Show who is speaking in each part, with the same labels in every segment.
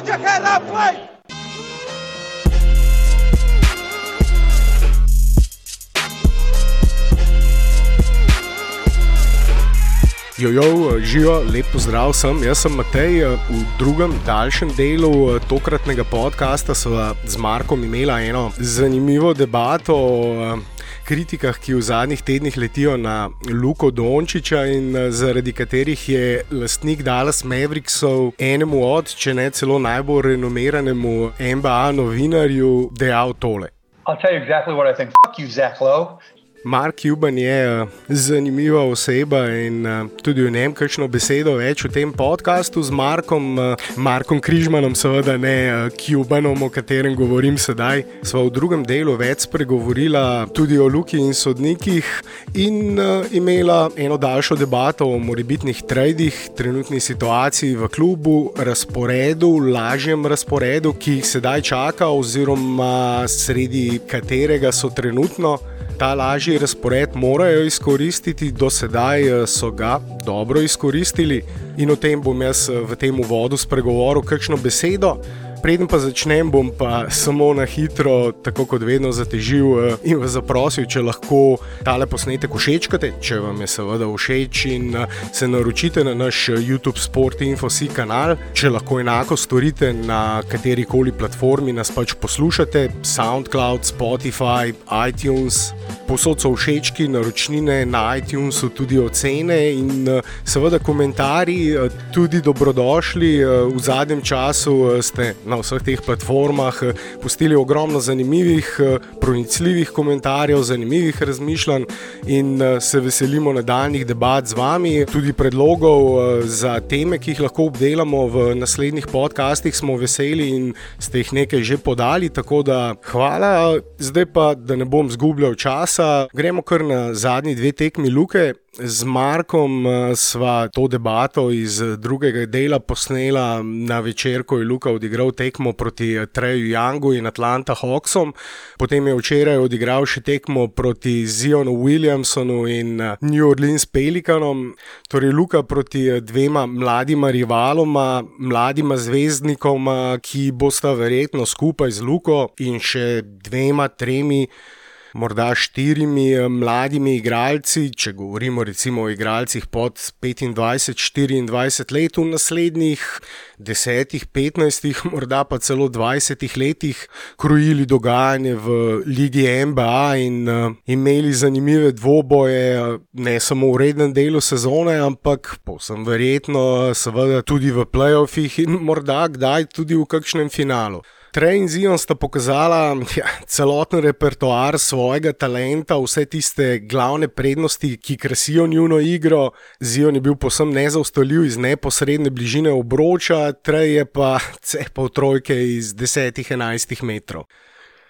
Speaker 1: Put your head up, play!
Speaker 2: Jojo, živijo, lep pozdrav vsem. Jaz sem Matej. V drugem, daljšem delu tokratnega podcasta sva z Markom imela eno zanimivo debato o kritikah, ki v zadnjih tednih letijo na Luko Dončiča in zaradi katerih je lastnik Dallas Mavericksov enemu od, če ne celo najbolj renomiranemu NBA novinarju dejal tole.
Speaker 3: I'll tell you exactly what I think. Fuck you, Zach Lowe.
Speaker 2: Mark Cuban je zanimiva oseba in tudi o njem kakšno besedo več v tem podkastu z Markom, Markom Križmanom, seveda ne Cubanom, o katerem govorim sedaj. Sva v drugem delu več spregovorila tudi o Luki in sodnikih in imela eno daljšo debato o morebitnih tradih, trenutni situaciji v klubu, razporedu, lažjem razporedu, ki jih sedaj čaka oziroma sredi katerega so trenutno. Ta lažji razpored morajo izkoristiti, do sedaj so ga dobro izkoristili, in o tem bom jaz v tem uvodu spregovoril kakšno besedo. Preden pa začnem, bom pa samo na hitro, tako kot vedno, zatežil in vas zaprosil, če lahko tale posnetek všečkate, če vam je seveda všeč in se naročite na naš YouTube Sport Infosi kanal. Če lahko enako storite na kateri koli platformi, nas pač poslušate, SoundCloud, Spotify, iTunes. Posod so všečki, naročnine na iTunesu, tudi ocene in seveda komentarji, tudi dobrodošli. V zadnjem času ste na vseh teh platformah pustili ogromno zanimivih, pronicljivih komentarjev, zanimivih razmišljanj in se veselimo nadaljnih debat z vami. Tudi predlogov za teme, ki jih lahko obdelamo v naslednjih podcastih, smo veseli in ste jih nekaj že podali. Tako da hvala, zdaj pa, da ne bom zgubljal časa, gremo kar na zadnji dve tekmi Luke. Z Markom sva to debato iz drugega dela posnela na večer, ko je Luka odigral tekmo proti Treju Youngu in Atlanta Hawksom. Potem je včeraj odigral še tekmo proti Zionu Williamsonu in New Orleans Pelicanom. Torej, Luka proti dvema mladima rivaloma, mladima zvezdnikoma, ki bosta verjetno skupaj z Luko in še dvema, tremi morda štirimi mladimi igralci, če govorimo recimo o igralcih pod 25-24 let, v naslednjih 10, 15, morda pa celo 20 letih krojili dogajanje v Ligi NBA in uh, imeli zanimive dvoboje, ne samo v rednem delu sezone, ampak povsem verjetno, seveda tudi v playoffih in morda kdaj tudi v kakšnem finalu. Trej in Zion sta pokazala ja, celoten repertoar svojega talenta, vse tiste glavne prednosti, ki krasijo njuno igro. Zion je bil posebno nezaustavljiv iz neposredne bližine obroča, Trej je pa cepal trojke iz 10-11 metrov.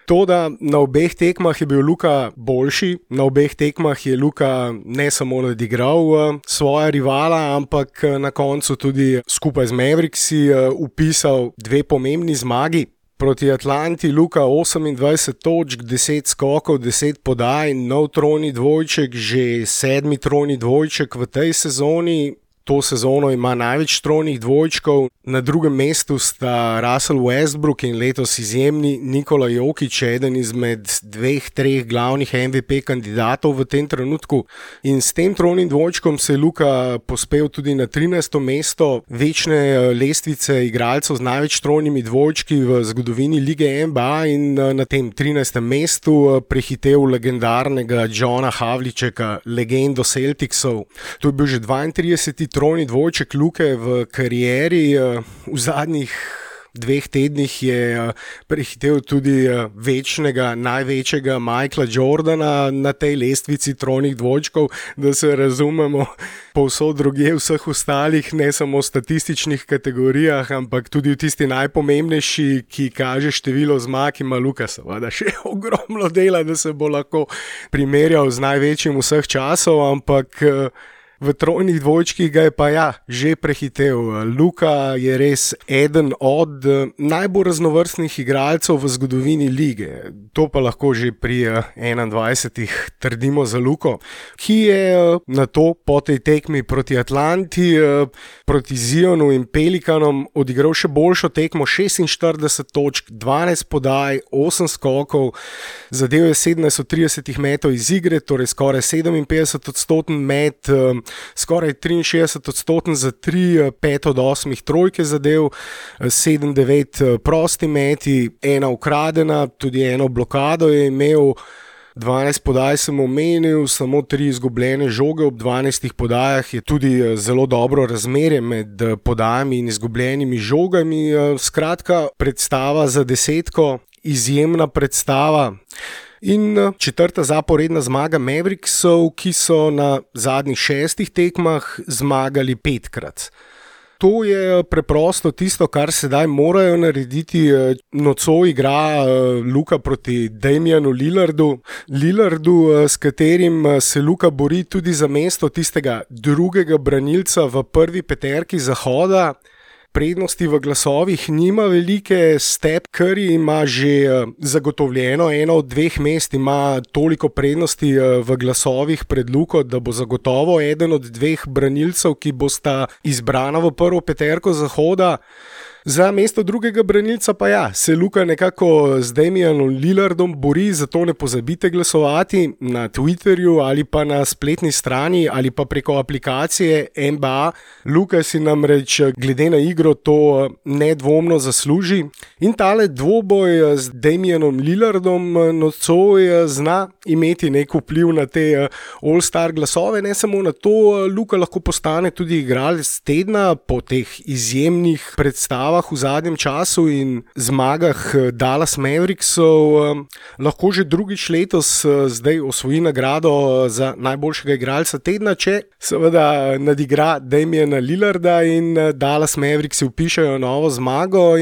Speaker 2: To, da na obeh tekmah je bil Luka boljši, na obeh tekmah je Luka ne samo nadigral svoje rivala, ampak na koncu tudi skupaj z Mavriksi upisal dve pomembni zmagi. Proti Atlanti Luka 28 točk, 10 skokov, 10 podaj, nov trojni dvojček, že sedmi trojni dvojček v tej sezoni. To sezono ima največ trojnih dvojčkov, na drugem mestu sta Russell Westbrook in letos izjemni Nikola Jokič, eden izmed dveh, treh glavnih MVP kandidatov v tem trenutku. In s tem trojnim dvojčkom se je Luka pospel tudi na 13. mesto večne lestvice igralcev z največ trojnimi dvojčki v zgodovini lige NBA in na tem 13. mestu prehitev legendarnega Johna Havličeka, legendo Celticsov. To je bil že 32 trojni dvojček Luke v karieri. V zadnjih dveh tednih je prehitev tudi večnega, največjega Michaela Jordana na tej lestvici trojnih dvojčkov, da se razumemo, povsod druge v vseh ostalih, ne samo v statističnih kategorijah, ampak tudi v tisti najpomembnejši, ki kaže število zmag, ima Luka seveda še ogromno dela, da se bo lahko primerjal z največjim vseh časov, ampak. V trojnih dvojčkih ga je pa ja, že prehitev. Luka je res eden od najbolj raznovrstnih igralcev v zgodovini lige. To pa lahko že pri 21. trdimo za Luko, ki je na to po tej tekmi proti Atlanti, proti Zionu in Pelikanom odigral še boljšo tekmo, 46 točk, 12 podaj, 8 skokov, zadev je 17 od 30 metrov iz igre, torej skoraj 57 odstoten met, eh, skoraj 63 odstoten za 3, 5 eh, od 8 trojke zadev, 7-9 eh, prosti meti, ena ukradena, tudi eno blokado je imel. 12 podaj sem omenil, samo 3 izgubljene žoge ob 12 podajah je tudi zelo dobro razmerje med podajami in izgubljenimi žogami. Skratka, predstava za desetko, izjemna predstava. In eh, četrta zaporedna zmaga Mavericksov, ki so na zadnjih šestih tekmah zmagali petkrat. To je eh, preprosto tisto, kar sedaj morajo narediti. Eh, Noco igra Luka proti Damienu Lillardu, Lillardu, s katerim se Luka bori tudi za mesto tistega drugega branilca v prvi peterki Zahoda prednosti v glasovih nima velike, Step Curry ima že eh, zagotovljeno eno od dveh mest, ima toliko prednosti eh, v glasovih pred Luko, da bo zagotovo eden od dveh branilcev, ki bosta izbrana v prvo peterko Zahoda. Za mesto drugega branilca pa ja, se Luka nekako z Damianom Lillardom bori, zato ne pozabite glasovati na Twitterju ali pa na spletni strani ali pa preko aplikacije NBA. Luka si namreč glede na igro to nedvomno zasluži. In tale dvoboj z Damianom Lillardom nocoj zna imeti nek vpliv na te All-Star glasove, ne samo na to, Luka lahko postane tudi igralec tedna po teh izjemnih predstavah predstavah v zadnjem času in zmagah eh, Dallas Mavericksov, eh, lahko že drugič letos eh, zdaj osvoji nagrado za najboljšega igralca tedna, če seveda nadigra Damiena Lillarda in Dallas Mavericks upišajo novo zmago.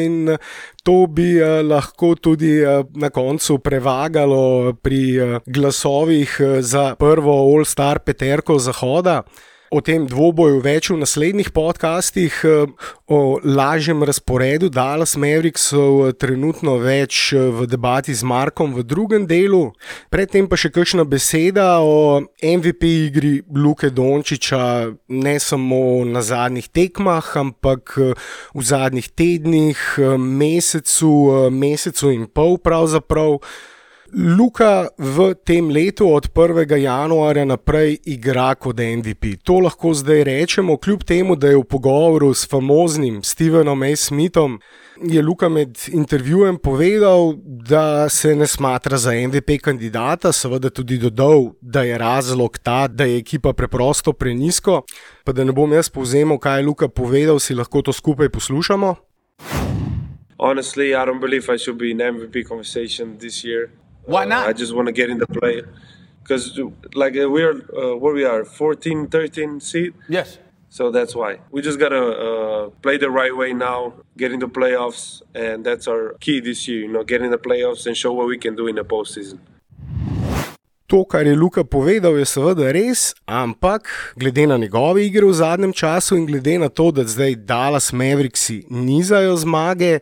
Speaker 2: To bi lahko tudi na koncu prevagalo pri glasovih za prvo All-Star peterko Zahoda. O tem dvoboju več v naslednjih podcastih, eh, o lažjem razporedu Dallas Mavericksov, trenutno več eh, v debati z Markom v drugem delu. Predtem pa še kakšna beseda o MVP igri Luke Dončiča, ne samo na zadnjih tekmah, ampak eh, v zadnjih tednih, mesecu, mesecu in pol pravzaprav. Luka v tem letu od 1. januarja naprej igra kot MVP. To lahko zdaj rečemo, kljub temu, da je v pogovoru s famoznim Stevenom A. Smithom. Je Luka med intervjujem povedal, da se ne smatra za MVP kandidata, seveda tudi dodal, da je razlog ta, da je ekipa preprosto prenisko. Pa da ne bom jaz povzemal, kaj je Luka povedal, si lahko to skupaj poslušamo.
Speaker 1: Honestly, I don't believe I should be in MVP conversation this year.
Speaker 4: Why not?
Speaker 1: Uh, I just want to get in the play because, like, uh, we're uh, where we are 14, 13 seed.
Speaker 4: Yes.
Speaker 1: So that's why we just gotta uh, play the right way now, get in the playoffs, and that's our key this year. You know, get in the playoffs and show what we can do in the postseason.
Speaker 2: To, kar je Luka povedal, je seveda res, ampak glede na njegove igre v zadnjem času in glede na to, da zdaj Dallas Mavericks nizajo zmage,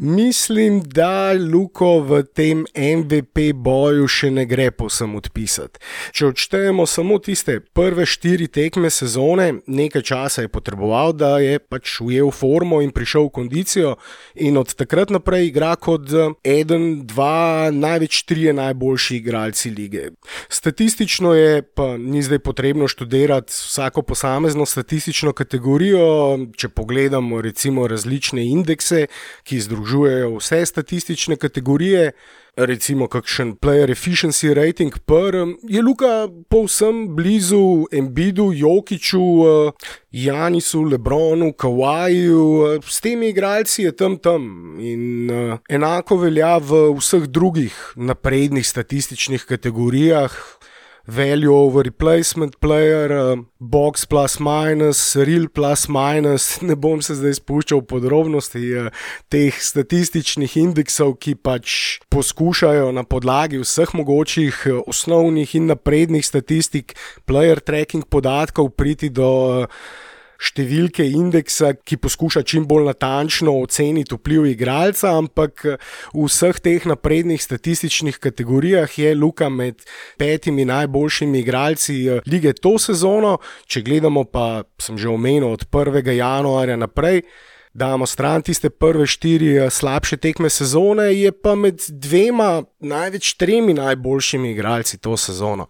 Speaker 2: Mislim, da Luko v tem MVP boju še ne gre posem odpisati. Če odštejemo samo tiste prve štiri tekme sezone, nekaj časa je potreboval, da je pač ujel formo in prišel v kondicijo, in od takrat naprej igra kot eden, dva, največ trije najboljši igralci lige. Statistično je, pa ni zdaj potrebno študirati vsako posamezno statistično kategorijo, če pogledamo recimo različne indekse, ki združujejo združujejo vse statistične kategorije, recimo kakšen player efficiency rating, pr, je Luka povsem blizu Embidu, Jokiču, eh, Janisu, Lebronu, Kawaju, eh, s temi igralci je tam tam. In eh, enako velja v vseh drugih naprednih statističnih kategorijah. Value over replacement player, uh, box plus minus, real plus minus. Ne bom se zdaj spuščal v podrobnosti uh, teh statističnih indeksov, ki pač poskušajo na podlagi vseh mogočih uh, osnovnih in naprednih statistik, player tracking podatkov priti do. Uh, številke indeksa, ki poskuša čim bolj natančno oceniti vpliv igralca, ampak v vseh teh naprednih statističnih kategorijah je Luka med petimi najboljšimi igralci eh, lige to sezono. Če gledamo pa, sem že omenil, od 1. januarja naprej. Damo stran tiste prve štiri eh, slabše tekme sezone, je pa med dvema, največ tremi najboljšimi igralci to sezono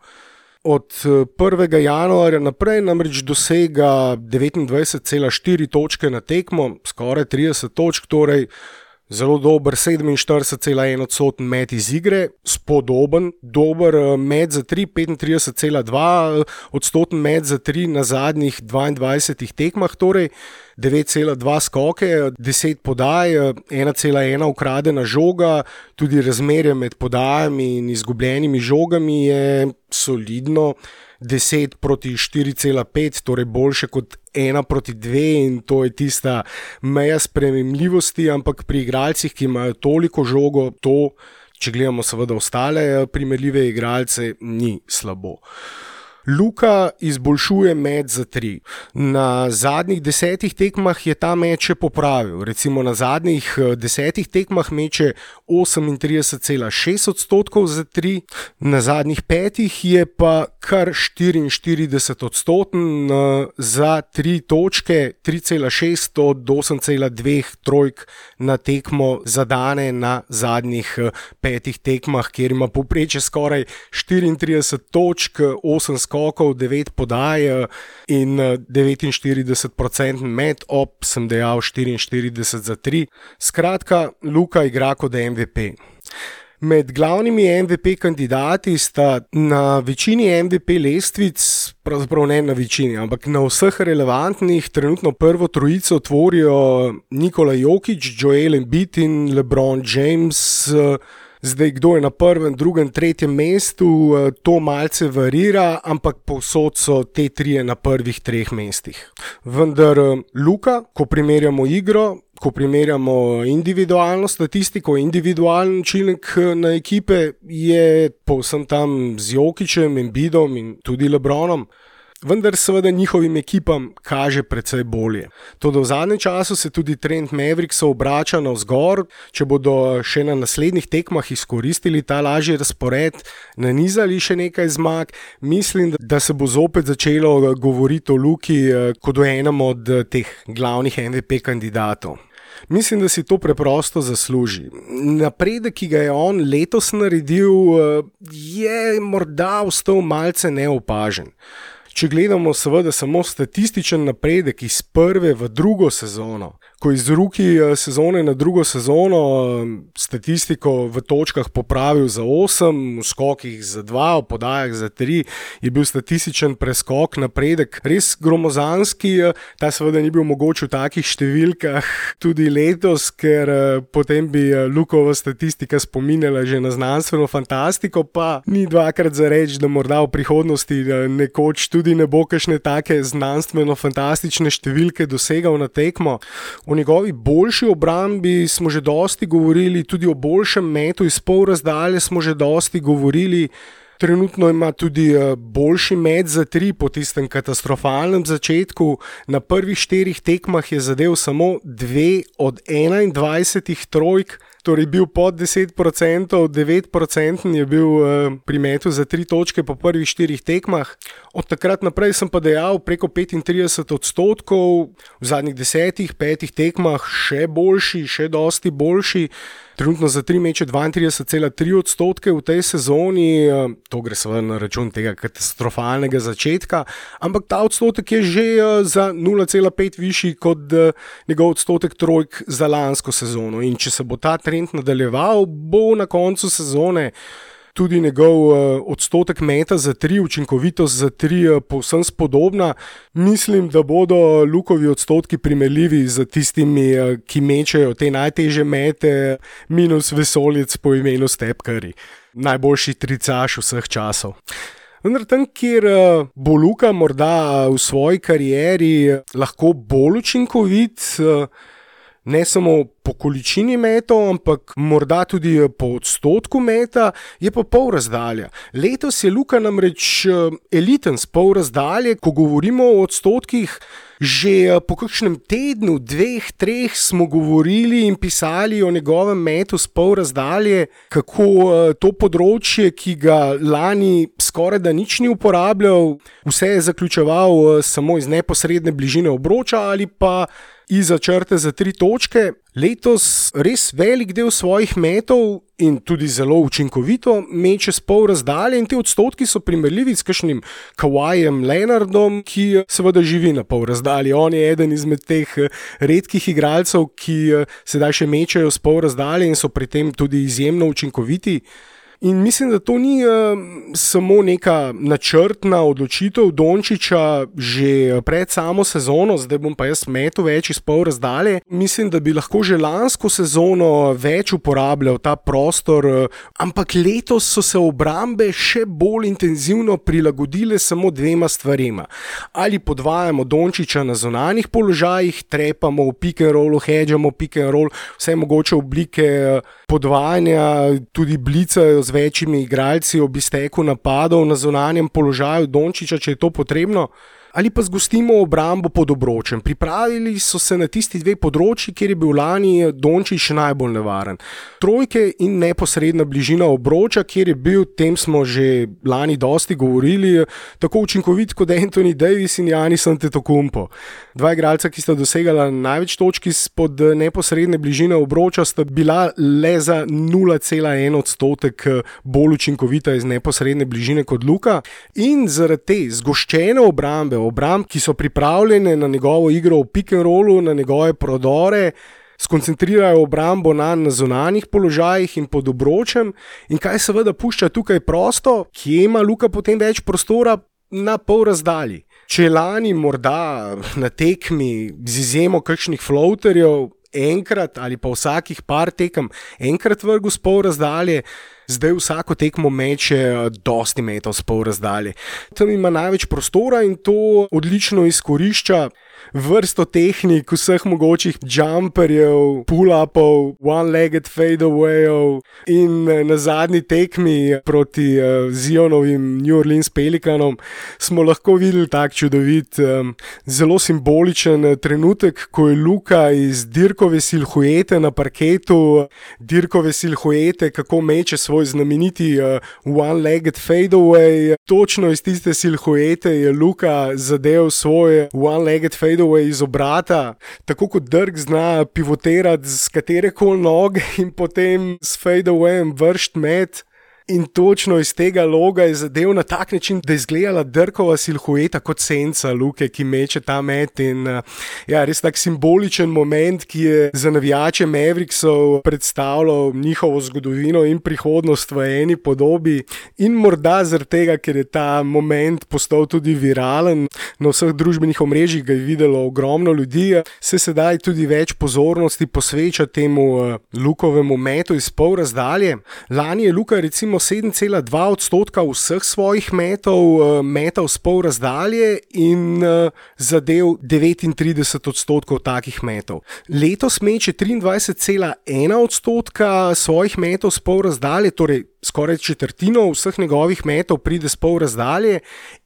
Speaker 2: od 1. Eh, januarja naprej namreč dosega 29,4 točke na tekmo, skoraj 30 točk, torej zelo dober 47,1 odstoten met iz igre, spodoben, dober eh, met za 3, 35,2 odstoten met za 3 na zadnjih 22 tekmah, torej 9,2 skoke, 10 podaj, 1,1 ukradena žoga, tudi razmerje med podajami in izgubljenimi žogami je solidno. 10 proti 4,5, torej boljše kot 1 proti 2, in to je tista meja sprejemljivosti, ampak pri igralcih, ki imajo toliko žogo, to, če gledamo seveda ostale eh, primerljive igralce, ni slabo. Luka izboljšuje med za tri. Na zadnjih desetih tekmah je ta meč popravil. Recimo na zadnjih eh, desetih tekmah meče 38,6 odstotkov za tri, na zadnjih petih je pa kar 44 odstoten eh, za tri točke, 3,6 od 8,2 trojk na tekmo zadane na zadnjih eh, petih tekmah, kjer ima poprečje skoraj 34 točk, 8 skoro skokov, 9 podaj eh, in 49% eh, med, ob sem dejal 44 za 3. Skratka, Luka igra kot MVP. Med glavnimi MVP kandidati sta na večini MVP lestvic, pravzaprav ne na večini, ampak na vseh relevantnih, trenutno prvo trojico tvorijo Nikola Jokic, Joel Embiid in LeBron James. Uh, Zdaj, kdo je na prvem, drugem, tretjem mestu, eh, to malce varira, ampak povsod so te tri na prvih treh mestih. Vendar, eh, Luka, ko primerjamo igro, ko primerjamo individualno statistiko, individualen učinek eh, na ekipe, je povsem tam z Jokičem in Bidom in tudi Lebronom vendar seveda njihovim ekipam kaže precej bolje. Tudi v zadnjem času se tudi trend Mavericksov obrača navzgor, če bodo še na naslednjih tekmah izkoristili ta lažji razpored, nanizali še nekaj zmag, mislim, da se bo zopet začelo govoriti o Luki eh, kot o enem od eh, teh glavnih MVP kandidatov. Mislim, da si to preprosto zasluži. Napredek, ki ga je on letos naredil, eh, je morda ostal malce neopažen. Če gledamo, seveda, samo statističen napredek iz prve v drugo sezono, ko iz ruki eh, sezone na drugo sezono eh, statistiko v točkah popravil za 8, v skokih za 2, v podajah za 3, je bil statističen preskok, napredek res gromozanski. Eh, ta seveda ni bil mogoč v takih številkah tudi letos, ker potem bi Lukova statistika spominjala že na znanstveno fantastiko, pa ni dvakrat za reči, da morda v prihodnosti nekoč tudi ne bo kakšne take znanstveno-fantastične številke dosegal na tekmo. O njegovi boljši obrambi smo že dosti govorili, tudi o boljšem metu iz pol razdalje smo že dosti govorili. Trenutno ima tudi eh, boljši met za tri po tistem katastrofalnem začetku. Na prvih štirih tekmah je zadev samo dve od 21 trojk torej bil pod 10%, 9% je bil uh, pri metu za tri točke po prvih štirih tekmah. Od takrat naprej sem pa dejal preko 35 odstotkov, v zadnjih desetih, petih tekmah še boljši, še dosti boljši trenutno za tri meče 32,3 odstotke v tej sezoni, eh, to gre seveda na račun tega katastrofalnega začetka, ampak ta odstotek je že eh, za 0,5 višji kot eh, njegov odstotek trojk za lansko sezono. In če se bo ta trend nadaljeval, bo na koncu sezone tudi njegov uh, odstotek meta za tri, učinkovitost za tri, uh, povsem spodobna. Mislim, da bodo lukovi odstotki primerljivi z tistimi, uh, ki mečejo te najteže mete, minus vesolec po imenu Stepkari, najboljši tricaš vseh časov. Vendar tam, kjer eh, bo Luka morda v svoji karieri lahko bolj učinkovit, ne samo po količini metov, ampak morda tudi po odstotku meta, je pa pol razdalja. Letos je Luka namreč eliten s pol razdalje, ko govorimo o odstotkih. Že eh, po kakšnem tednu, dveh, treh smo govorili in pisali o njegovem metu z pol razdalje, kako eh, to področje, ki ga lani skoraj da nič ni uporabljal, vse je zaključeval eh, samo iz neposredne bližine obroča ali pa izza črte za tri točke. Letos res velik del svojih metov in tudi zelo učinkovito meče s pol razdalje, in ti odstotki so primerljivi s kakšnim Kawajem Leonardom, ki seveda živi na pol razdalje. On je eden izmed teh redkih igralcev, ki sedaj še mečejo s pol razdalje in so pri tem tudi izjemno učinkoviti. In mislim, da to ni uh, samo neka načrtna odločitev Dončiča že pred samo sezono, zdaj bom pa jaz metu več iz pol razdalje. Mislim, da bi lahko že lansko sezono več uporabljal ta prostor, uh, ampak letos so se obrambe še bolj intenzivno prilagodile samo dvema stvarema. Ali podvajamo Dončiča na zonalnih položajih, trepamo v pick and roll, hedžamo pick and roll, vse mogoče oblike podvajanja, tudi blicajo z večjimi igralci ob izteku napadov na zunanjem položaju Dončiča, če je to potrebno ali pa zgostimo obrambo pod obročem. Pripravili so se na tisti dve področji, kjer je bil lani Dončić najbolj nevaren. Trojke in neposredna bližina obroča, kjer je bil, tem smo že lani dosti govorili, tako učinkovit kot Anthony Davis in Janis Antetokounmpo. Dva igralca, ki sta dosegala največ točk izpod neposredne bližine obroča, sta bila le za 0,1 odstotek bolj učinkovita iz neposredne bližine kot Luka. In zaradi te zgoščene obrambe, obramb, ki so pripravljene na njegovo igro v pick and rollu, na njegove prodore. Skoncentrirajo obrambo na, na zunanjih položajih in pod obročem, in kaj seveda pušča tukaj prosto, kje ima Luka potem več prostora na pol razdalji. Če lani morda na tekmi z izjemo kakšnih floaterjev, enkrat ali pa vsakih par tekem, enkrat vrgu s pol razdalje, zdaj vsako tekmo meče dosti metov s pol razdalje. Tam ima največ prostora in to odlično izkorišča vrsto tehnik, vseh mogočih jumperjev, pull-upov, one-legged fadeawayov in eh, na zadnji tekmi proti uh, Zionovim New Orleans Pelikanom smo lahko videli tak čudovit, um, zelo simboličen trenutek, ko je Luka iz Dirkove silhuete na parketu, Dirkove silhuete, kako meče svoj znameniti uh, one-legged fadeaway. Točno iz tiste silhuete je Luka zadev svoj one-legged fadeaway fadeaway iz obrata, tako kot Dirk zna pivotirati z katere koli noge in potem s fadeawayem vršiti med. In točno iz tega loga je zadev na tak način, da je izgledala drkova silhueta kot senca luke, ki meče ta met. In, uh, ja, res tak simboličen moment, ki je za navijače Mavericksov predstavljal njihovo zgodovino in prihodnost v eni podobi. In morda zaradi tega, ker je ta moment postal tudi viralen na vseh družbenih omrežjih, ga je videlo ogromno ljudi, se sedaj tudi več pozornosti posveča temu uh, lukovemu metu iz pol razdalje. Lani je Luka recimo 7,2 odstotka vseh svojih metov, eh, metov s pol razdalje in eh, zadev 39 odstotkov takih metov. Letos meče 23,1 odstotka svojih metov s pol razdalje, torej skoraj četrtino vseh njegovih metov pride s pol razdalje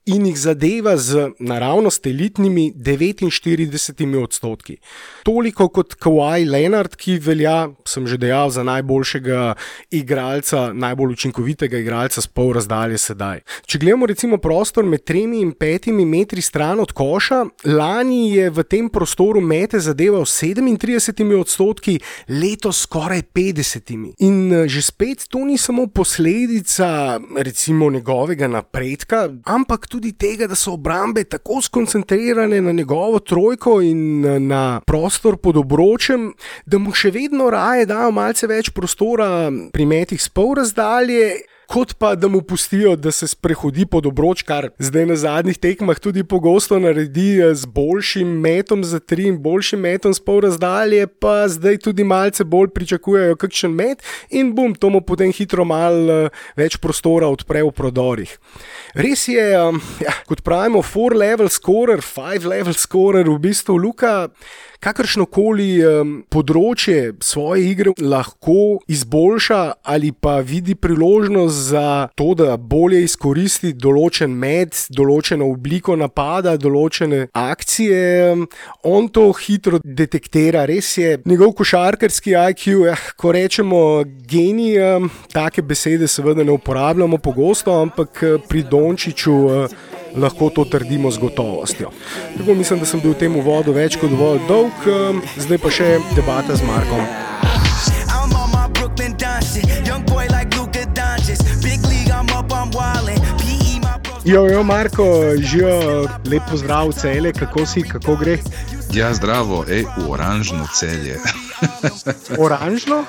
Speaker 2: in jih zadeva z naravnost elitnimi 49 odstotki. Toliko kot Kawhi Leonard, ki velja, sem že dejal, za najboljšega igralca, najbolj učinkovitega igralca s pol razdalje sedaj. Če gledamo recimo prostor med 3 in 5 metri stran od koša, lani je v tem prostoru mete zadeval 37 odstotki, letos skoraj 50. In eh, že spet to ni samo po posledica recimo njegovega napredka, ampak tudi tega, da so obrambe tako skoncentrirane na njegovo trojko in na prostor pod obročem, da mu še vedno raje dajo malce več prostora pri metih s pol razdalje. Kot pa da mu pustijo, da se sprehodi pod obroč, kar zdaj na zadnjih tekmah tudi pogosto naredi eh, z boljšim metom za tri in boljšim metom z pol razdalje, pa zdaj tudi malce bolj pričakujejo kakšen met in bom, to mu potem hitro malo eh, več prostora odpre v prodorih. Res je, um, ja, kot pravimo, four level scorer, five level scorer, v bistvu Luka kakršno koli um, področje svoje igre lahko izboljša ali pa vidi priložnost za to, da bolje izkoristi določen med, določeno obliko napada, določene akcije. On to hitro detektira, res je njegov košarkarski IQ. Ja, ko rečemo genij, um, take besede seveda ne uporabljamo pogosto, ampak uh, pri Dončiću. Uh, lahko to trdimo z gotovostjo. Tako mislim, da sem bil v tem uvodu več kot dovolj dolg, um, zdaj pa še debata z Markom. Jo, jo, Marko, živijo, lepo zdrav, cele, kako si, kako gre?
Speaker 4: Ja, zdravo, ej, v oranžno celje.
Speaker 2: oranžno?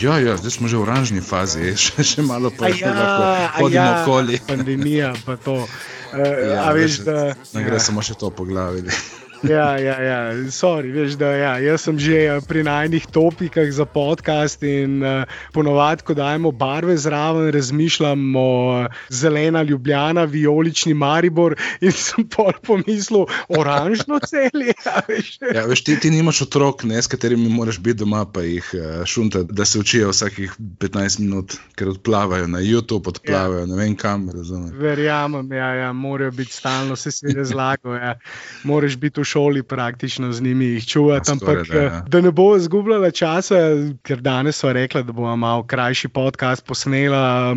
Speaker 4: Ja, ja, zdaj smo že v oranžni fazi, še, še malo pa še ja, lahko hodimo ja, okoli.
Speaker 2: Pandemija, pa to. Uh, ja, veš, da,
Speaker 4: ne gre ja. samo še to po glavi.
Speaker 2: Ja, ja, ja. Sorry, veš, da, ja. Jaz sem že eh, pri najnih topikah za podcast in uh, ponovadi, ko dajemo barve zraven, razmišljam o uh, zelena Ljubljana, vijolični Maribor in sem pol pomislil, oranžno celje. Ja,
Speaker 4: veš, ja, veš ti, ti nimaš otrok, ne, s katerimi moraš biti doma, pa jih uh, šunta, da se učijo vsakih 15 minut, ker odplavajo na YouTube, odplavajo ja. ne vem kam.
Speaker 2: Verjamem, ja, ja, morajo biti stalno, se svet zlago. Ja. Moraš biti v šoli praktično z njimi jih čuvati. Ampak da, ja. da ne bo izgubljala časa, ker danes so rekli, da bomo malo krajši podcast posnela.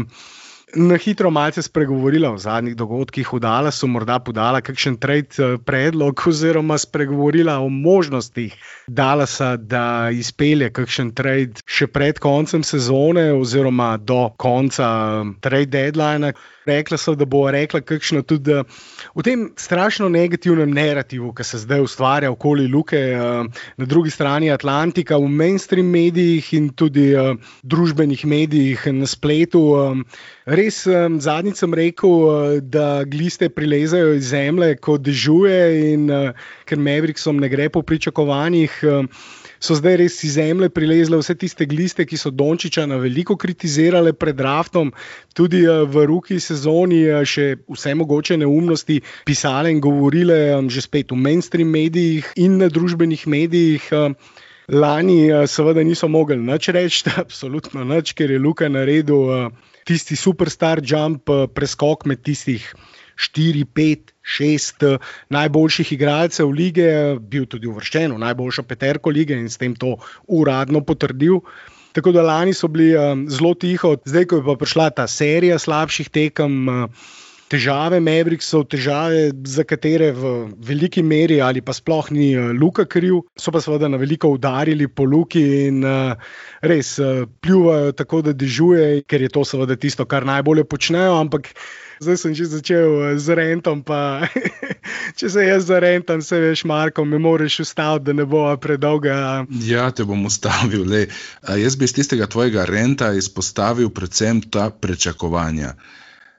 Speaker 2: Na hitro malce spregovorila o zadnjih dogodkih v Dallasu, morda podala kakšen trade eh, predlog, oziroma spregovorila o možnostih Dallasa, da izpelje kakšen trade še pred koncem sezone, oziroma do konca eh, trade deadline. Rekla so, da bo rekla kakšno tudi v tem strašno negativnem narativu, ki se zdaj ustvarja okoli Luke, eh, na drugi strani Atlantika, v mainstream medijih in tudi družbenih medijih na spletu. Res zadnjič sem rekel, da gliste prilezajo iz zemlje, ko dežuje, in ker Mavriksom ne gre po pričakovanjih so zdaj res iz zemlje prilezle vse tiste gliste, ki so Dončiča na veliko kritizirale pred Raftom, tudi eh, v ruki sezoni eh, še vse mogoče neumnosti pisale in govorile, eh, že spet v mainstream medijih in na družbenih medijih. Lani, seveda, niso mogli nič reči, absolutno nič, ker je Luka naredil tisti superstar jump, preskok med tistih 4, 5, 6 najboljših igralcev lige, bil tudi uvrščen v najboljšo peterko lige in s tem to uradno potrdil. Tako da lani so bili um, zelo tiho, zdaj, ko je pa prišla ta serija slabših tekem. Uh, Težave Mavericksov, težave, za katere v veliki meri ali pa sploh ni uh, Luka kriv, so pa seveda na veliko udarili po Luki in uh, res uh, pljuvajo tako, da dežuje, ker je to seveda tisto, kar najbolje počnejo. Ampak zdaj sem že začel eh, z rentom. Če se jaz zarentam, se veš, Marko, me moraš ustaviti, da ne bo predolga.
Speaker 4: Ja, te bom ustavil. Le. Jaz bi iz tistega tvojega renta izpostavil predvsem ta prečakovanja.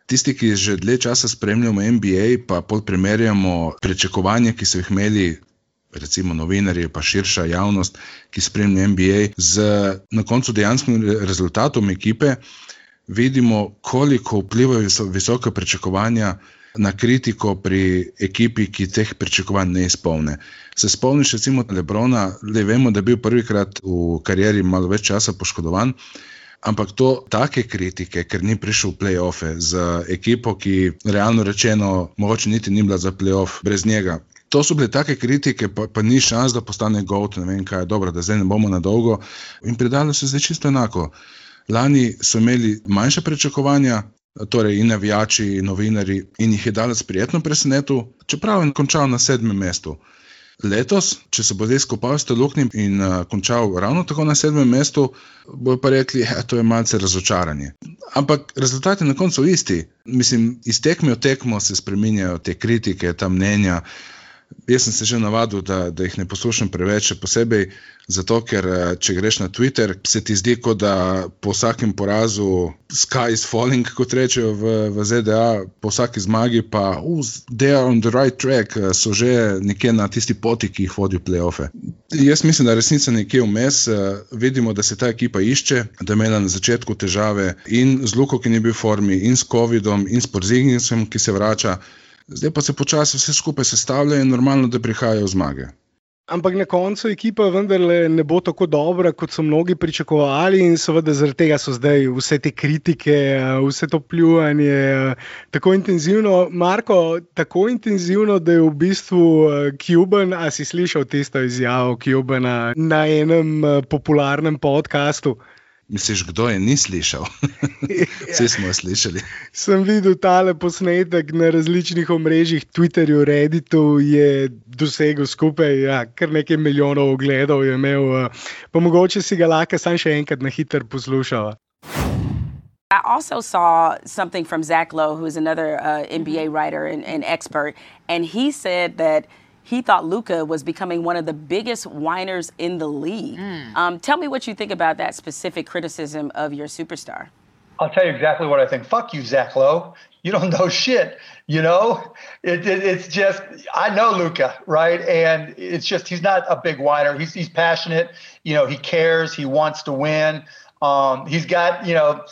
Speaker 4: Tisti, ki že dlje časa spremljamo NBA, pa primerjamo prečakovanja, ki so jih imeli. Recimo novinarji, pa širša javnost, ki spremlja NBA, z na koncu dejanskim rezultatom ekipe, vidimo, koliko vplivajo visoke pričakovanja na kritiko pri ekipi, ki teh pričakovanj ne izpolne. Se spomniš, recimo, Lebrona, le vemo, da je bil prvikrat v karieri malo več časa poškodovan. Ampak to take kritike, ker ni prišel v play-offe z ekipo, ki realno rečeno, mogoče niti ni bila za play-off brez njega. To so bile take kritike, pa, pa ni šans, da postane GOT, ne vem kaj, dobro, da zdaj ne bomo na dolgo. In predalo se zdaj čisto enako. Lani so imeli manjša pričakovanja, torej in navijači, in novinari, in jih je danes prijetno presenetil, čeprav je končal na sedmem mestu. Letos, če se bo zdaj skopal s teluknim in uh, končal ravno tako na sedmem mestu, bojo pa rekli, da ja, je malce razočaranje. Ampak rezultat je na koncu isti. Mislim, iz tekme v tekmo se spremenjajo te kritike, ta mnenja. Jaz sem se že navadil, da, da jih ne poslušam preveč, posebej zato, ker eh, če greš na Twitter, se ti zdi, kot da po vsakem porazu sky is falling, kot rečejo v, v ZDA, po vsaki zmagi pa they are on the right track, eh, so že nekje na tisti poti, ki jih vodijo playoffe. Jaz mislim, da resnica nekje vmes, eh, vidimo, da se ta ekipa išče, da je imela na začetku težave in z Luko, ki ni bil v formi, in s COVID-om, in s Porzingnisom, ki se vrača zdaj pa se počasi vse skupaj sestavlja in normalno, da prihajajo zmage.
Speaker 2: Ampak na koncu ekipa vendarle ne bo tako dobra, kot so mnogi pričakovali, in seveda zaradi tega so zdaj vse te kritike, vse to pljuvanje tako intenzivno. Marko, tako intenzivno, da je v bistvu Kuban, a si slišal tisto izjavo Kubana na enem popularnem podkastu?
Speaker 4: Misliš, kdo je ni slišal? Vsi smo slišali.
Speaker 2: Sem videl tale posnetek na različnih omrežjih, Twitterju, Redditu, je dosegel skupaj ja, kar nekaj milijonov ogledov. Imel, pa mogoče si ga lahko sam še enkrat na hiter poslušal.
Speaker 5: I also saw something from Zach Lowe, who is another uh, NBA writer and, and expert, and he said that he thought Luca was becoming one of the biggest whiners in the league. Mm. Um, tell me what you think about that specific criticism of your superstar.
Speaker 3: I'll tell you exactly what I think. Fuck you, Zach Lowe. You don't know shit. You know, it, it, it's just I know Luca, right? And it's just he's not a big whiner. He's he's passionate. You know, he cares. He wants to win. Um, he's got you know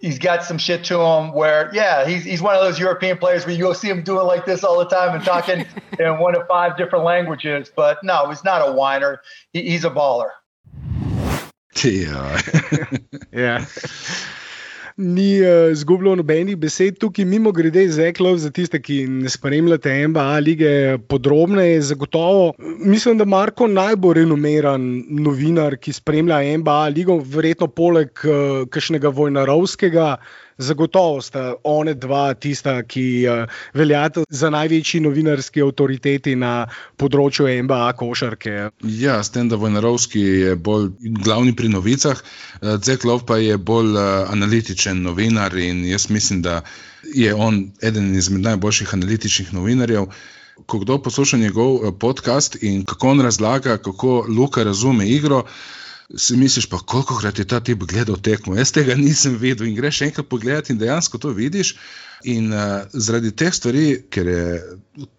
Speaker 3: he's got some shit to him where, yeah, he's, he's one of those European players where you'll see him doing like this all the time and talking in one of five different languages. But no, he's not a whiner. He, he's a baller.
Speaker 4: Yeah.
Speaker 2: yeah. ni uh, zgubljal nobenih besed. Tukaj, mimo grede, Zeklov, za tiste, ki ne spremljate MBA lige podrobneje, zagotovo mislim, da Marko najbolj renomiran novinar, ki spremlja MBA ligo, verjetno poleg uh, kakšnega vojnarovskega. Zagotovo sta one dva tista, ki uh, veljata za največji novinarski avtoriteti na področju MBA košarke.
Speaker 4: Ja, s tem, da Vojnarovski je bolj glavni pri novicah, Zeklov pa je bolj uh, analitičen novinar in jaz mislim, da je on eden izmed najboljših analitičnih novinarjev. Ko kdo posluša njegov podcast in kako on razlaga, kako Luka razume igro si misliš, pa koliko krat je ta tip gledal tekmo. Jaz tega nisem videl in greš enkrat pogledati in dejansko to vidiš. In uh, zaradi teh stvari, ker je,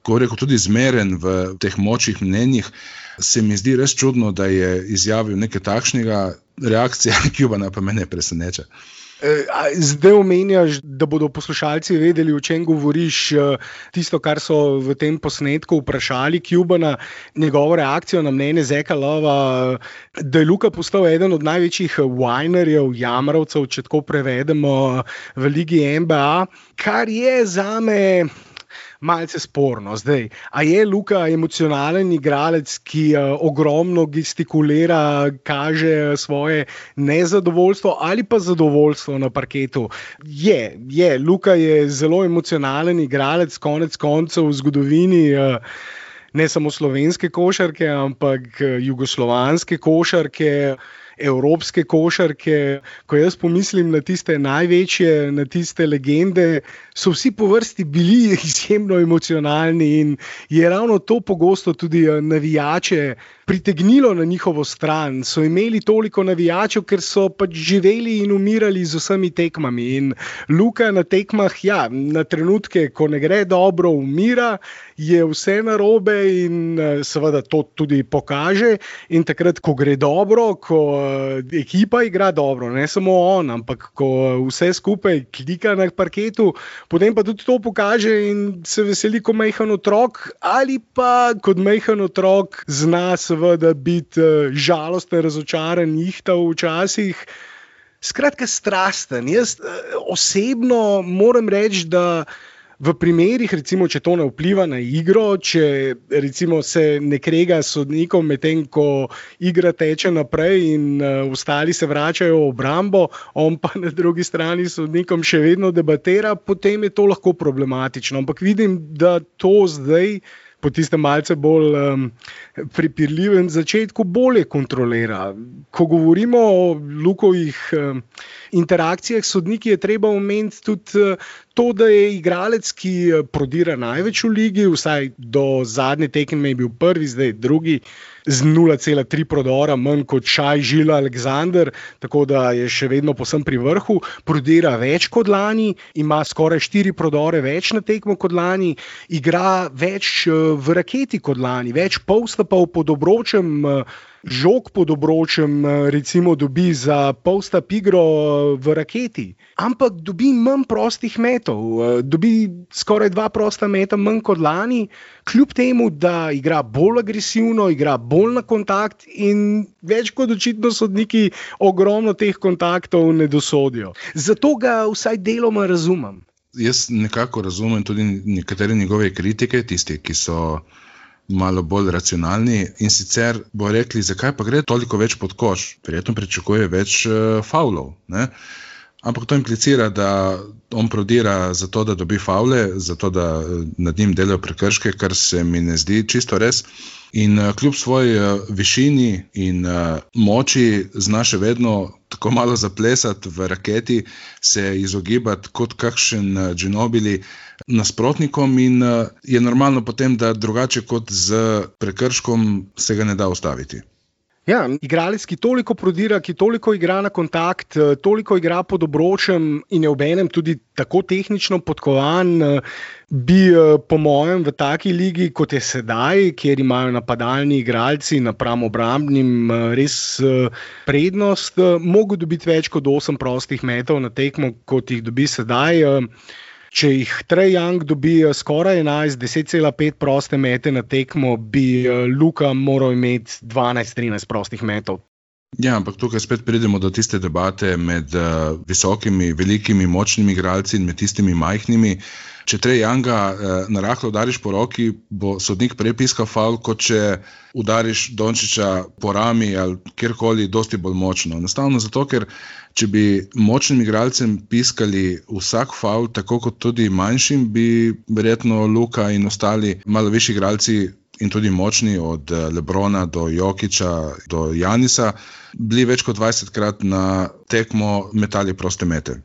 Speaker 4: ko reko, tudi zmeren v teh močnih mnenjih, se mi zdi res čudno, da je izjavil nekaj takšnega, reakcija, jo pa me ne preseneča.
Speaker 2: Eh, zdaj omenjaš, da bodo poslušalci vedeli, o čem govoriš. Eh, tisto, kar so v tem posnetku vprašali Kubana, njegovo reakcijo na mnenje Zeka Lova, da je Luka postal eden od največjih winerjev, jamrovcev, če tako prevedemo v Ligi NBA, kar je za me malce sporno. Zdaj, a je Luka emocionalen igralec, ki uh, ogromno gestikulira, kaže svoje nezadovoljstvo ali pa zadovoljstvo na parketu? Je, je. Luka je zelo emocionalen igralec, konec koncev v zgodovini. Uh, Ne samo slovenske košarke, ampak eh, jugoslovanske košarke, evropske košarke. Ko jaz pomislim na tiste največje, na tiste legende, so vsi po vrsti bili izjemno emocionalni in je ravno to pogosto tudi eh, navijače pritegnilo na njihovo stran. So imeli toliko navijačev, ker so pač živeli in umirali z vsemi tekmami. In Luka na tekmah, ja, na trenutke, ko ne gre dobro, umira, je vse narobe in eh, seveda to tudi pokaže. In takrat, ko gre dobro, ko ekipa igra dobro, ne samo on, ampak ko vse skupaj klika na parketu potem pa tudi to pokaže in se veseli, ko majhen otrok, ali pa kot majhen otrok zna seveda biti uh, žalosten, razočaran, jih ta včasih. Skratka, strasten. Jaz uh, osebno moram reči, da v primerih, recimo, če to ne vpliva na igro, če recimo, se ne krega s sodnikom, medtem ko igra teče naprej in uh, ostali se vračajo v obrambo, on pa na drugi strani s sodnikom še vedno debatira, potem je to lahko problematično. Ampak vidim, da to zdaj. Po tistem malce bolj um, pripirljivem začetku, bolje kontrolira. Ko govorimo o lukovih um, interakcijah s sodniki je treba omeniti tudi to, da je igralec, ki prodira največ v ligi, vsaj do zadnje tekme je bil prvi, zdaj drugi. Z 0,3 prodora, manj kot Šaj, Žila, Aleksandr, tako da je še vedno posem pri vrhu, prodira več kot lani, ima skoraj 4 prodore več na tekmo kot lani, igra več v raketi kot lani, več polsta pa v podobročem žog pod obročem, eh, recimo, dobi za polsta pigro eh, v raketi, ampak dobi manj prostih metov, eh, dobi skoraj dva prosta meta manj kot lani, kljub temu, da igra bolj agresivno, igra bolj na kontakt in več kot očitno sodniki ogromno teh kontaktov ne dosodijo. Zato ga vsaj deloma razumem.
Speaker 4: Jaz nekako razumem tudi nekatere njegove kritike, tiste, ki so malo bolj racionalni in sicer bo rekli, zakaj pa gre toliko več pod koš. Prijetno pričakuje več uh, faulov. Ne? Ampak to implicira, da on prodira zato, da dobi faule, zato da eh, nad njim delajo prekrške, kar se mi ne zdi čisto res. In uh, kljub svoji uh, višini in uh, moči, znaš vedno tako malo zaplesati v raketi, se izogibati kot kakšen uh, džinobili. Nasprotnikom, in uh, je normalno potem, da drugače kot z prekrškom se ga ne da ustaviti.
Speaker 2: Ja, igralec, ki toliko prodira, ki toliko igra na kontakt, eh, toliko igra pod obročem in je ob enem tudi tako tehnično podkovan, eh, bi po mojem v taki ligi, kot je sedaj, kjer imajo napadalni igralci napram obrambnim res prednost, mogel dobiti več kot 8 prostih metov na tekmo, kot jih dobi sedaj. Če jih Trejang dobi skoraj 11, 10,5 proste mete na tekmo, bi eh, Luka moral imeti 12-13 prostih metov.
Speaker 4: Ja, ampak tukaj spet pridemo do tiste debate med uh, visokimi, velikimi, močnimi igralci in med tistimi majhnimi. Če tre Janga uh, na rahlo udariš po roki, bo sodnik prej piskal faul, kot če udariš Dončiča po rami ali kjerkoli, dosti bolj močno. Enostavno zato, ker če bi močnim igralcem piskali vsak faul, tako kot tudi manjšim, bi verjetno Luka in ostali malo višji igralci in tudi močni, od eh, Lebrona do Jokiča do Janisa, bili več kot 20 krat na tekmo metali proste mete.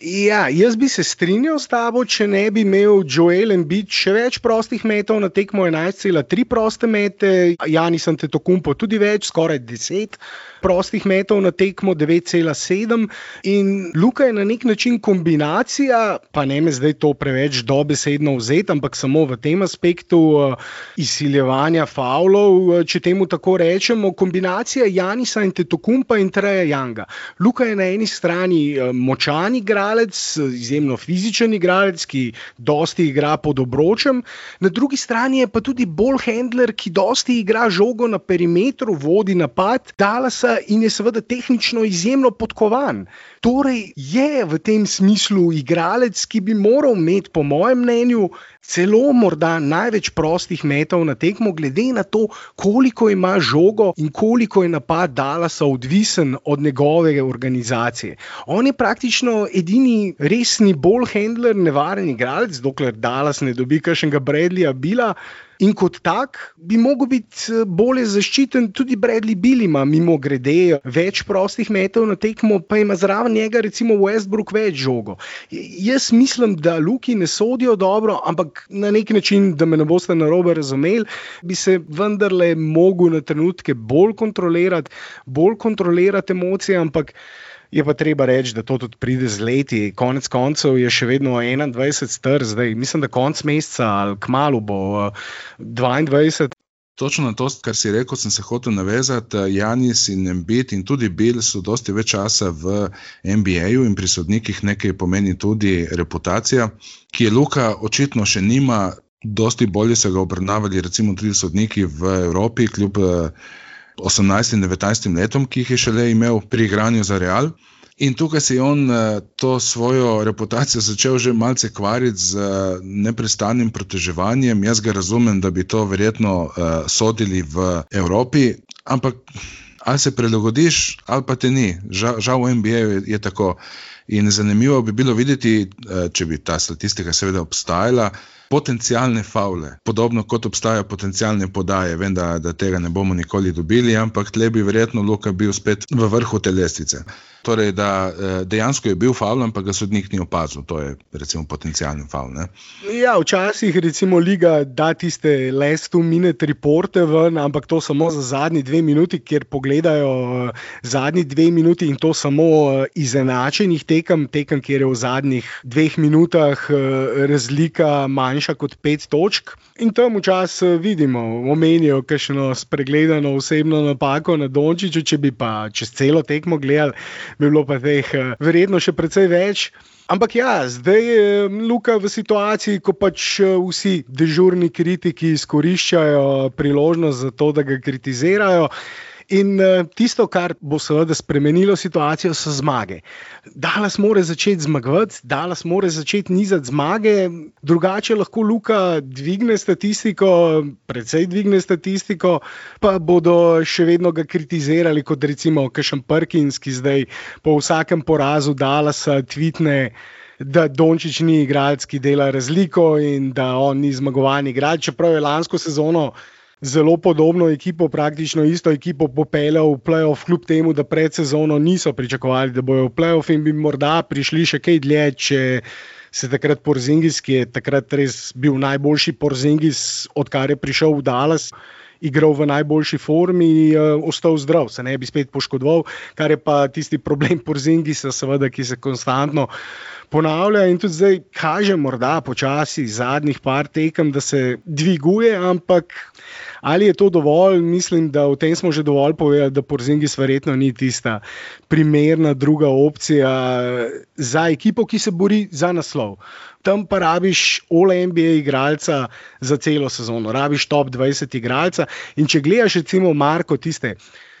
Speaker 2: Ja, jaz bi se strinjal s tabo, če ne bi imel Joel in Beat še več prostih metov na tekmo 11,3 proste mete, Janis Antetokumpo tudi več, skoraj 10 prostih metov na tekmo 9,7. In Luka je na nek način kombinacija, pa ne me zdaj to preveč dobesedno vzeti, ampak samo v tem aspektu uh, izsiljevanja faulov, uh, če temu tako rečemo, kombinacija Janisa in Tetokumpa in Treja Janga. Luka je na eni strani uh, močan igralec, izjemno fizičen igralec, ki dosti igra pod obročem, na drugi strani je pa tudi bolj handler, ki dosti igra žogo na perimetru, vodi napad. Dallas in je seveda tehnično izjemno podkovan. Torej je v tem smislu igralec, ki bi moral imeti, po mojem mnenju, celo morda največ prostih metov na tekmo, glede na to, koliko ima žogo in koliko je napad Dalasa odvisen od njegove organizacije. On je praktično edini resni bolj handler, nevaren igralec, dokler Dalas ne dobi kakšnega Bradleya Bila. In kot tak bi lahko bil eh, bolje zaščiten, tudi Bradley Bill ima, mimo grede, več prostih metov na tekmo, pa ima zraven njega, recimo Westbrook, več žogo. Jaz mislim, da Luki ne sodijo dobro, ampak na nek način, da me ne boste na robe razumeli, bi se vendarle mogel na trenutke bolj kontrolirati, bolj kontrolirati emocije, ampak. Je pa treba reči, da to tudi pride z leti. Konec koncev je še vedno 21 str, zdaj mislim, da konec meseca ali kmalo bo 22.
Speaker 4: Točno na to, kar si rekel, sem se hotel navezati. Janis in Mbit in tudi Bill so dosti več časa v NBA-ju in pri sodnikih nekaj pomeni tudi reputacija, ki je Luka očitno še nima, dosti bolje so ga obravnavali, recimo tudi sodniki v Evropi, kljub. 18 in 19 letom, ki jih je šele imel pri igranju za Real. In tukaj si je on eh, to svojo reputacijo začel že malce kvariti z eh, neprestanim proteževanjem. Jaz ga razumem, da bi to verjetno uh, sodili v Evropi, ampak ali se prilagodiš, ali pa te ni. Žal, žal v NBA je, je tako. In zanimivo bi bilo videti, če bi ta statistika seveda obstajala, potencijalne faule, podobno kot obstajajo potencijalne podaje. Vem, da, da tega ne bomo nikoli dobili, ampak tle bi verjetno Luka bil spet v vrhu te lestvice. Torej, da eh, dejansko je bil faul, ampak ga sodnik ni opazil. To je recimo potencijalni faul. Ne?
Speaker 2: Ja, včasih recimo liga da tiste last two minute reporte ven, ampak to samo za zadnji dve minuti, kjer pogledajo uh, zadnji dve minuti in to samo uh, izenačenih tekem, tekem, kjer je v zadnjih dveh minutah razlika manjša kot pet točk. In tam včasih vidimo, omenijo kakšno spregledano osebno napako na Dončiću, če bi pa čez celo tekmo gledali bi bilo pa teh uh, verjetno še precej več. Ampak ja, zdaj je Luka v situaciji, ko pač eh, vsi dežurni kritiki izkoriščajo priložnost za to, da ga kritizirajo. In uh, tisto, kar bo seveda spremenilo situacijo, so zmage. Dalas mora začeti zmagovati, Dalas mora začeti nizati zmage, drugače lahko Luka dvigne statistiko, predvsej dvigne statistiko, pa bodo še vedno ga kritizirali, kot recimo Kašem Perkins, ki zdaj po vsakem porazu Dalasa tvitne. Da Dončić ni igralec, ki dela razliko, in da on ni zmagovalni igralec, čeprav je lansko sezono zelo podobno ekipo, praktično isto ekipo popeljal v playoff, kljub temu, da pred sezono niso pričakovali, da bojo v playoff in bi morda prišli še kaj dlje, če se takrat Porzingis, ki je takrat res bil najboljši Porzingis, odkar je prišel v Dallas. Igral v najboljši formi, uh, ostal zdrav, se ne bi spet poškodoval, kar je pa tisti problem Porzingisa, seveda, ki se konstantno ponavlja in tudi zdaj kaže, morda počasi, zadnjih par tekem, da se dviguje, ampak Ali je to dovolj? Mislim, da v tem smo že dovolj povedali, da Porzingis verjetno ni tista primerna druga opcija za ekipo, ki se bori za naslov. Tam pa rabiš OLMBA igralca za celo sezono, rabiš top 20 igralca. In če gledaš, recimo, Marko, tiste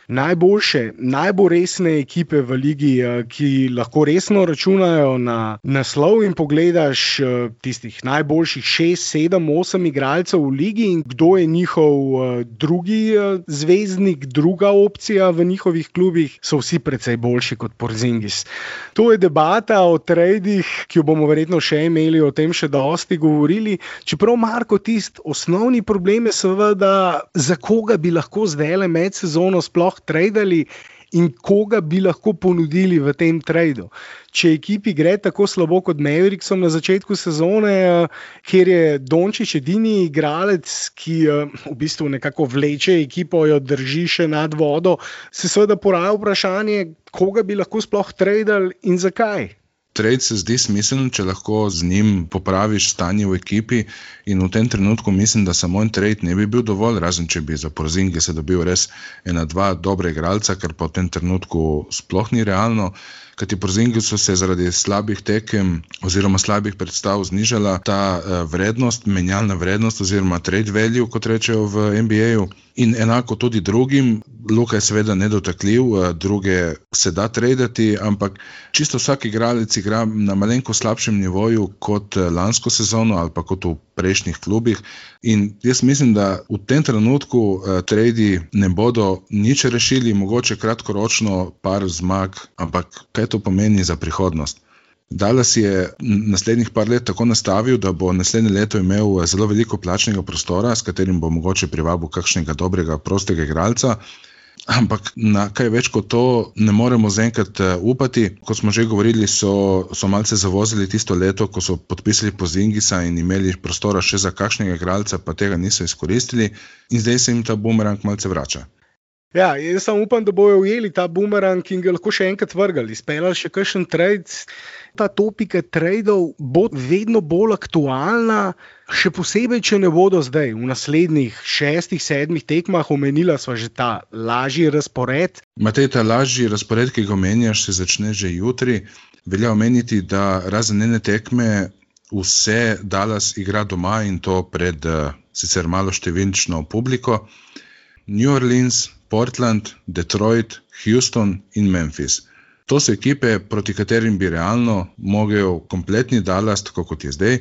Speaker 2: najboljše, najbolj resne ekipe v ligi, eh, ki lahko resno računajo na naslov. In pogledaš eh, tistih najboljših 6, 7, 8 igralcev v ligi in kdo je njihov eh, drugi zvezdnik, druga opcija v njihovih klubih, so vsi precej boljši kot Porzingis. To je debata o tradih, ki jo bomo verjetno še imeli o tem še dosti govorili. Čeprav Marko tisti osnovni problem je seveda, za koga bi lahko zdaj le med sezono sploh sploh tradili in koga bi lahko ponudili v tem tradu. Če ekipi gre tako slabo kot Maverickom na začetku sezone, eh, kjer je Dončić edini igralec, ki eh, v bistvu nekako vleče ekipo, jo drži še nad vodo, se seveda poraja vprašanje, koga bi lahko sploh tradili in zakaj.
Speaker 4: Trade se zdi smiseln, če lahko z njim popraviš stanje v ekipi. In v tem trenutku mislim, da samo en trade ne bi bil dovolj, razen če bi za Porzingi se dobil res ena, dva dobre igralca, kar pa v tem trenutku sploh ni realno kajti po Zingu so se zaradi slabih tekem oziroma slabih predstav znižala ta uh, vrednost, menjalna vrednost oziroma trade value, kot rečejo v NBA-ju. In enako tudi drugim, Luka je seveda nedotakljiv, uh, druge se da traditi, ampak čisto vsak igralec igra na malenko slabšem nivoju kot uh, lansko sezono ali pa kot v prejšnjih klubih. In jaz mislim, da v tem trenutku uh, tradi ne bodo nič rešili, mogoče kratkoročno par zmag, ampak kaj to pomeni za prihodnost. Dallas je naslednjih par let tako nastavil, da bo naslednje leto imel eh, zelo veliko plačnega prostora, s katerim bo mogoče privabil kakšnega dobrega, prostega igralca. Ampak na kaj več kot to ne moremo zaenkrat eh, upati. Kot smo že govorili, so, so malce zavozili tisto leto, ko so podpisali pozingisa in imeli prostora še za kakšnega igralca, pa tega niso izkoristili, in zdaj se jim ta bumerang malce vrača.
Speaker 2: Ja, jaz samo upam, da bojo ujeli ta bumerang in ga lahko še enkrat vrgali, speljali še kakšen trade. Ta topika tradeov bo vedno bolj aktualna, še posebej, če ne bodo zdaj v naslednjih šestih, sedmih tekmah omenila sva že ta lažji razpored.
Speaker 4: Matej, ta lažji razpored, ki ga omenjaš, se začne že jutri. Velja omeniti, da razen ene tekme vse Dallas igra doma in to pred uh, sicer malo številčno publiko. New Orleans, Portland, Detroit, Houston in Memphis. To so ekipe, proti katerim bi realno mogel kompletni Dallas, tako kot je zdaj,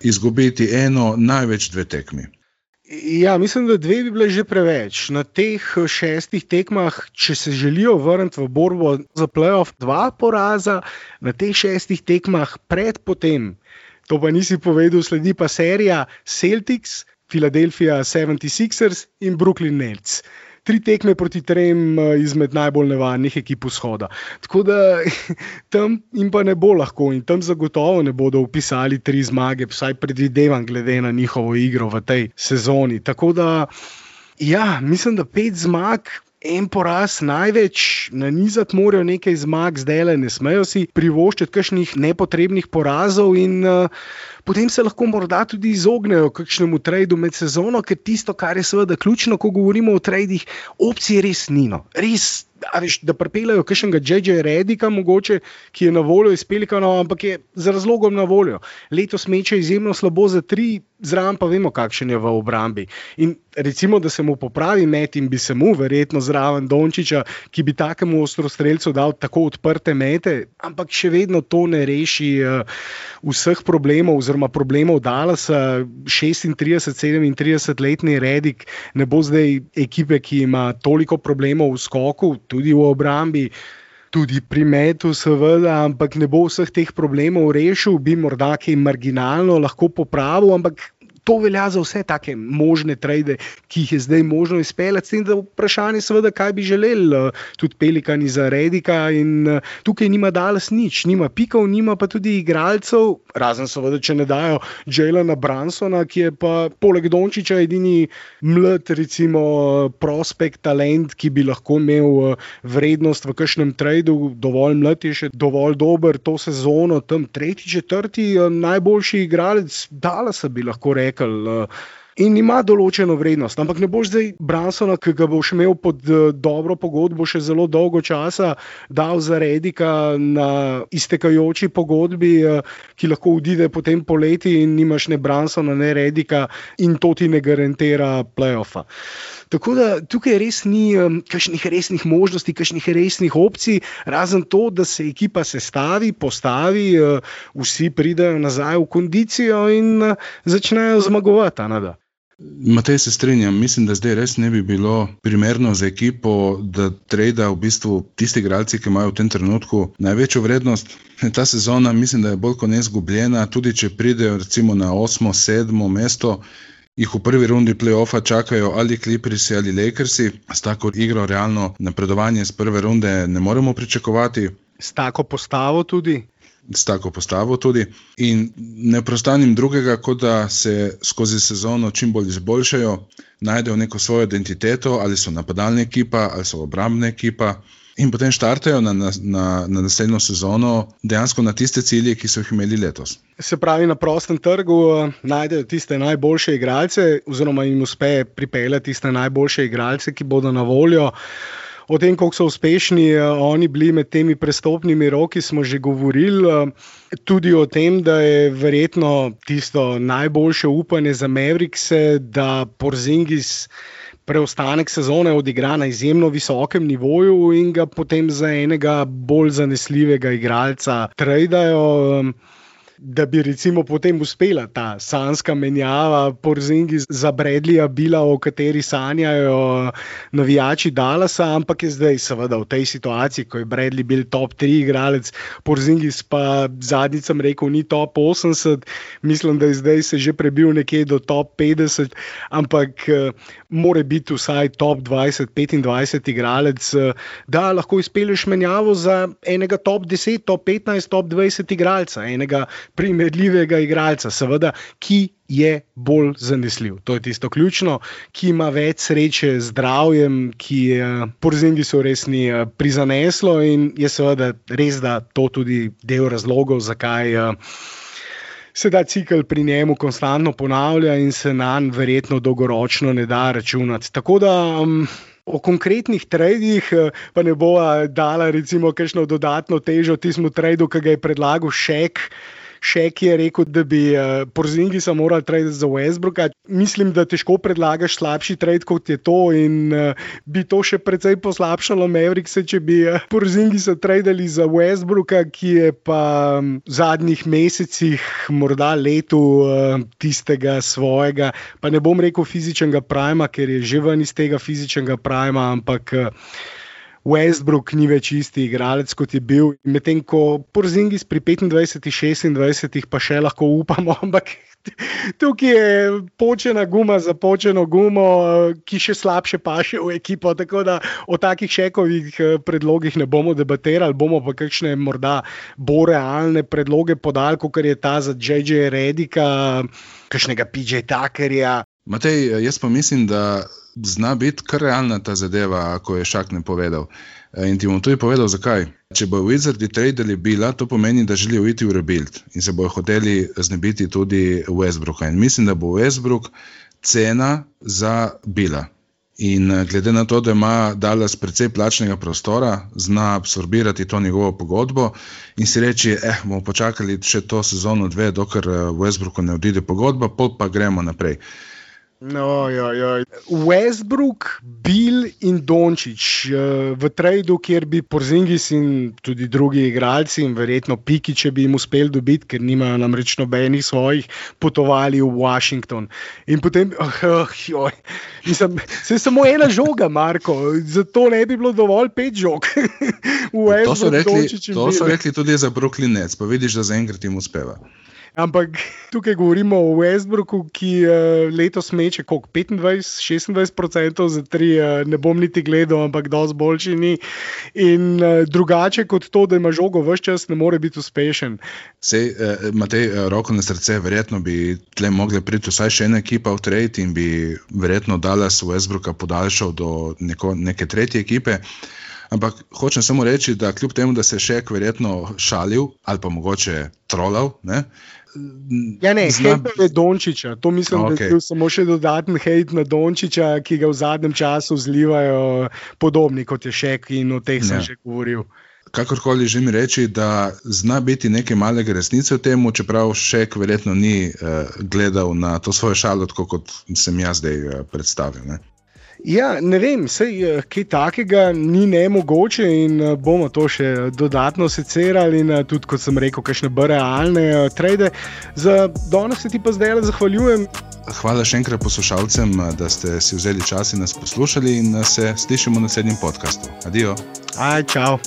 Speaker 4: izgubiti eno, največ dve tekmi.
Speaker 2: Ja, mislim, da dve bi bile že preveč. Na teh šestih tekmah, če se želijo vrniti v borbo za playoff, dva poraza, na teh šestih tekmah pred potem to pa nisi povedal, sledi pa serija Celtics, Philadelphia 76ers in Brooklyn Nets. Tri tekme proti trem eh, izmed najbolj nevarnih ekip vzhoda. Tako da tam jim pa ne bo lahko in tam zagotovo ne bodo upisali tri zmage, vsaj predvidevam, glede na njihovo igro v tej sezoni. Tako da, ja, mislim, da pet zmag en poraz največ, na nizat morajo nekaj zmag, zdaj le ne smejo si privoščiti kakšnih nepotrebnih porazov in uh, potem se lahko morda tudi izognejo kakšnemu tradu med sezono, ker tisto, kar je seveda ključno, ko govorimo o tradih, opcije res nino. Res Veš, da pripeljajo kakšnega J.J. Redika, mogoče, ki je na voljo iz Pelikana, ampak je z razlogom na voljo. Letos meče izjemno slabo za tri, zraven pa vemo, kakšen je v obrambi. In recimo, da se mu popravi met in bi se mu verjetno zraven Dončiča, ki bi takemu ostrostrelcu dal tako odprte mete, ampak še vedno to ne reši uh, vseh problemov, oziroma problemov Dallasa. 36-37 letni Redik ne bo zdaj ekipe, ki ima toliko problemov v skoku tudi v obrambi, tudi pri metu, seveda, ampak ne bo vseh teh problemov rešil, bi morda kaj marginalno lahko popravil, ampak to velja za vse take možne trade, ki jih je zdaj možno izpeljati. Tem, da vprašanje, seveda, kaj bi želeli, eh, tudi pelikani za Redika. In eh, tukaj nima danes nič, nima pikov, nima pa tudi igralcev, razen seveda, če ne dajo Jelena Bransona, ki je pa poleg Dončiča edini mlad, recimo, prospekt, talent, ki bi lahko imel eh, vrednost v kažkem tradu, dovolj mlad je še dovolj dober to sezono, tam tretji, četrti, najboljši igralec, dala se bi lahko rekel rekel. In ima določeno vrednost, ampak ne boš zdaj Bransona, ki ga boš imel pod uh, dobro pogodbo še zelo dolgo časa, dal za redika na iztekajoči pogodbi, uh, ki lahko odide potem poleti in nimaš ne Bransona, ne redika, in to ti ne garantira playoffa. Tako da tukaj res ni um, kakšnih resnih možnosti, kakšnih resnih opcij, razen to, da se ekipa sestavi, postavi, uh, vsi pridejo nazaj v kondicijo in uh, začnejo zmagovati.
Speaker 4: Matej se strinjam, mislim, da zdaj res ne bi bilo primerno za ekipo, da trade v bistvu tisti igralci, ki imajo v tem trenutku največjo vrednost. Ta sezona mislim, da je bolj kot ne izgubljena, tudi če pridejo recimo na 8, 7 mesto jih v prvi rundi playoffa čakajo ali Clippersi ali Lakersi, s tako igro realno napredovanje iz prve runde ne moremo pričakovati.
Speaker 2: S tako postavo tudi.
Speaker 4: S tako postavo tudi. In ne prostanim drugega, kot da se skozi sezono čim bolj izboljšajo, najdejo neko svojo identiteto, ali so napadalna ekipa, ali so obrambna ekipa in potem štartajo na, na, na, na naslednjo sezono dejansko na tiste cilje, ki so jih imeli letos.
Speaker 2: Se pravi, na prostem trgu uh, najdejo tiste najboljše igralce, oziroma jim uspe pripeljati tiste najboljše igralce, ki bodo na voljo. O tem, kako so uspešni uh, oni bili med temi prestopnimi roki, smo že govorili. Uh, tudi o tem, da je verjetno tisto najboljše upanje za Mavrikse, da Porzingis preostanek sezone odigra na izjemno visokem nivoju in ga potem za enega bolj zanesljivega igralca trajdajo. Da bi recimo potem uspela ta sanska menjava Porzingi za Bradleya Bila, o kateri sanjajo navijači Dallasa, ampak je zdaj seveda v tej situaciji, ko je Bradley bil top 3 igralec, Porzingi pa zadnjič sem rekel, ni top 80, mislim, da je zdaj se že prebil nekje do top 50, ampak uh, more biti vsaj top 20, 25 igralec, uh, da lahko izpeleš menjavo za enega top 10, top 15, top 20 igralca, enega primerljivega igralca, seveda, ki je bolj zanesljiv. To je tisto ključno, ki ima več sreče z zdravjem, ki je po zemlji so res ni eh, prizaneslo in je seveda res, da to tudi del razlogov, zakaj. Eh, se da cikl pri njemu konstantno ponavlja in se na njega verjetno dolgoročno ne da računati. Tako da um, o konkretnih tradih eh, pa ne bo dala, recimo, kakšno dodatno težo tistemu tradu, ki ga je predlagal Šek še ki je rekel, da bi uh, Porzingi se morali trajati za Westbrooka. Mislim, da težko predlagaš slabši trade kot je to in uh, bi to še precej poslabšalo Mavericks, če bi uh, Porzingi se trajali za Westbrooka, ki je pa um, v zadnjih mesecih, morda letu uh, tistega svojega, pa ne bom rekel fizičnega prima, ker je že ven iz tega fizičnega prima, ampak. Uh, Westbrook ni več isti igralec, kot je bil. Medtem ko Porzingis pri 25-26 pa še lahko upamo, ampak. Tukaj je počena guma za počeno gumo, ki še slabše paše v ekipo. Tako da o takih šekovih eh, predlogih ne bomo debatirali, bomo pa kakšne morda bolj realne predloge podali, kot je ta za J.J. Redika, kakšnega PJ Tuckerja.
Speaker 4: Matej, jaz pa mislim, da zna biti kar realna ta zadeva, ko je Šak ne povedal. In ti bom tudi povedal, zakaj. Če bo Wizardi tradili bila, to pomeni, da želijo iti v rebuild in se bojo hoteli znebiti tudi Westbrooka. In mislim, da bo Westbrook cena za bila. In glede na to, da ima Dallas precej plačnega prostora, zna absorbirati to njegovo pogodbo in si reči, eh, bomo počakali še to sezono dve, dokler Westbrooku ne odide pogodba, pol pa gremo naprej.
Speaker 2: No, ja, ja. Westbrook, Bill in Dončić eh, v tradu, kjer bi Porzingis in tudi drugi igralci, in verjetno Piki, če bi jim uspel dobiti, ker nimajo namreč nobenih svojih, potovali v Washington. In potem, oh, oh, mislim, se je samo ena žoga, Marko, zato ne bi bilo dovolj pet žog.
Speaker 4: to so rekli, to so rekli tudi za Brooklyn Nets, pa vidiš, da zaenkrat jim uspeva.
Speaker 2: Ampak tukaj govorimo o Westbrooku, ki uh, letos meče kot 25-26% za tri, uh, ne bom niti gledal, ampak dosti boljši ni. In uh, drugače kot to, da ima žogo vse čas, ne more biti uspešen.
Speaker 4: Sej, uh, Matej, uh, roko na srce, verjetno bi tle mogli priti vsaj še ena ekipa v trade in bi verjetno Dallas Westbrooka podaljšal do neko, neke tretje ekipe. Ampak hočem samo reči, da kljub temu, da se je še verjetno šalil ali pa mogoče trolal, ne,
Speaker 2: Ja, ne, Znam... hej, je Dončiča. To mislim, okay. da je bil samo še dodaten hejt na Dončiča, ki ga v zadnjem času zlivajo podobni kot je Šek in o teh sem ja. že govoril.
Speaker 4: Kakorkoli že mi reči, da zna biti nekaj malega resnice v tem, čeprav Šek verjetno ni uh, gledal na to svojo šalo, tako kot sem jaz zdaj uh, predstavil. Ne?
Speaker 2: Ja, ne vem, sej, eh, kaj takega ni ne mogoče in eh, bomo to še dodatno secerali. In eh, tudi, kot sem rekel, kakšne realne trade. Za danes se ti pa zdaj zahvaljujem.
Speaker 4: Hvala še enkrat poslušalcem, da ste si vzeli čas in nas poslušali, in se slišimo na naslednjem podkastu. Adijo.
Speaker 2: Aj, čau.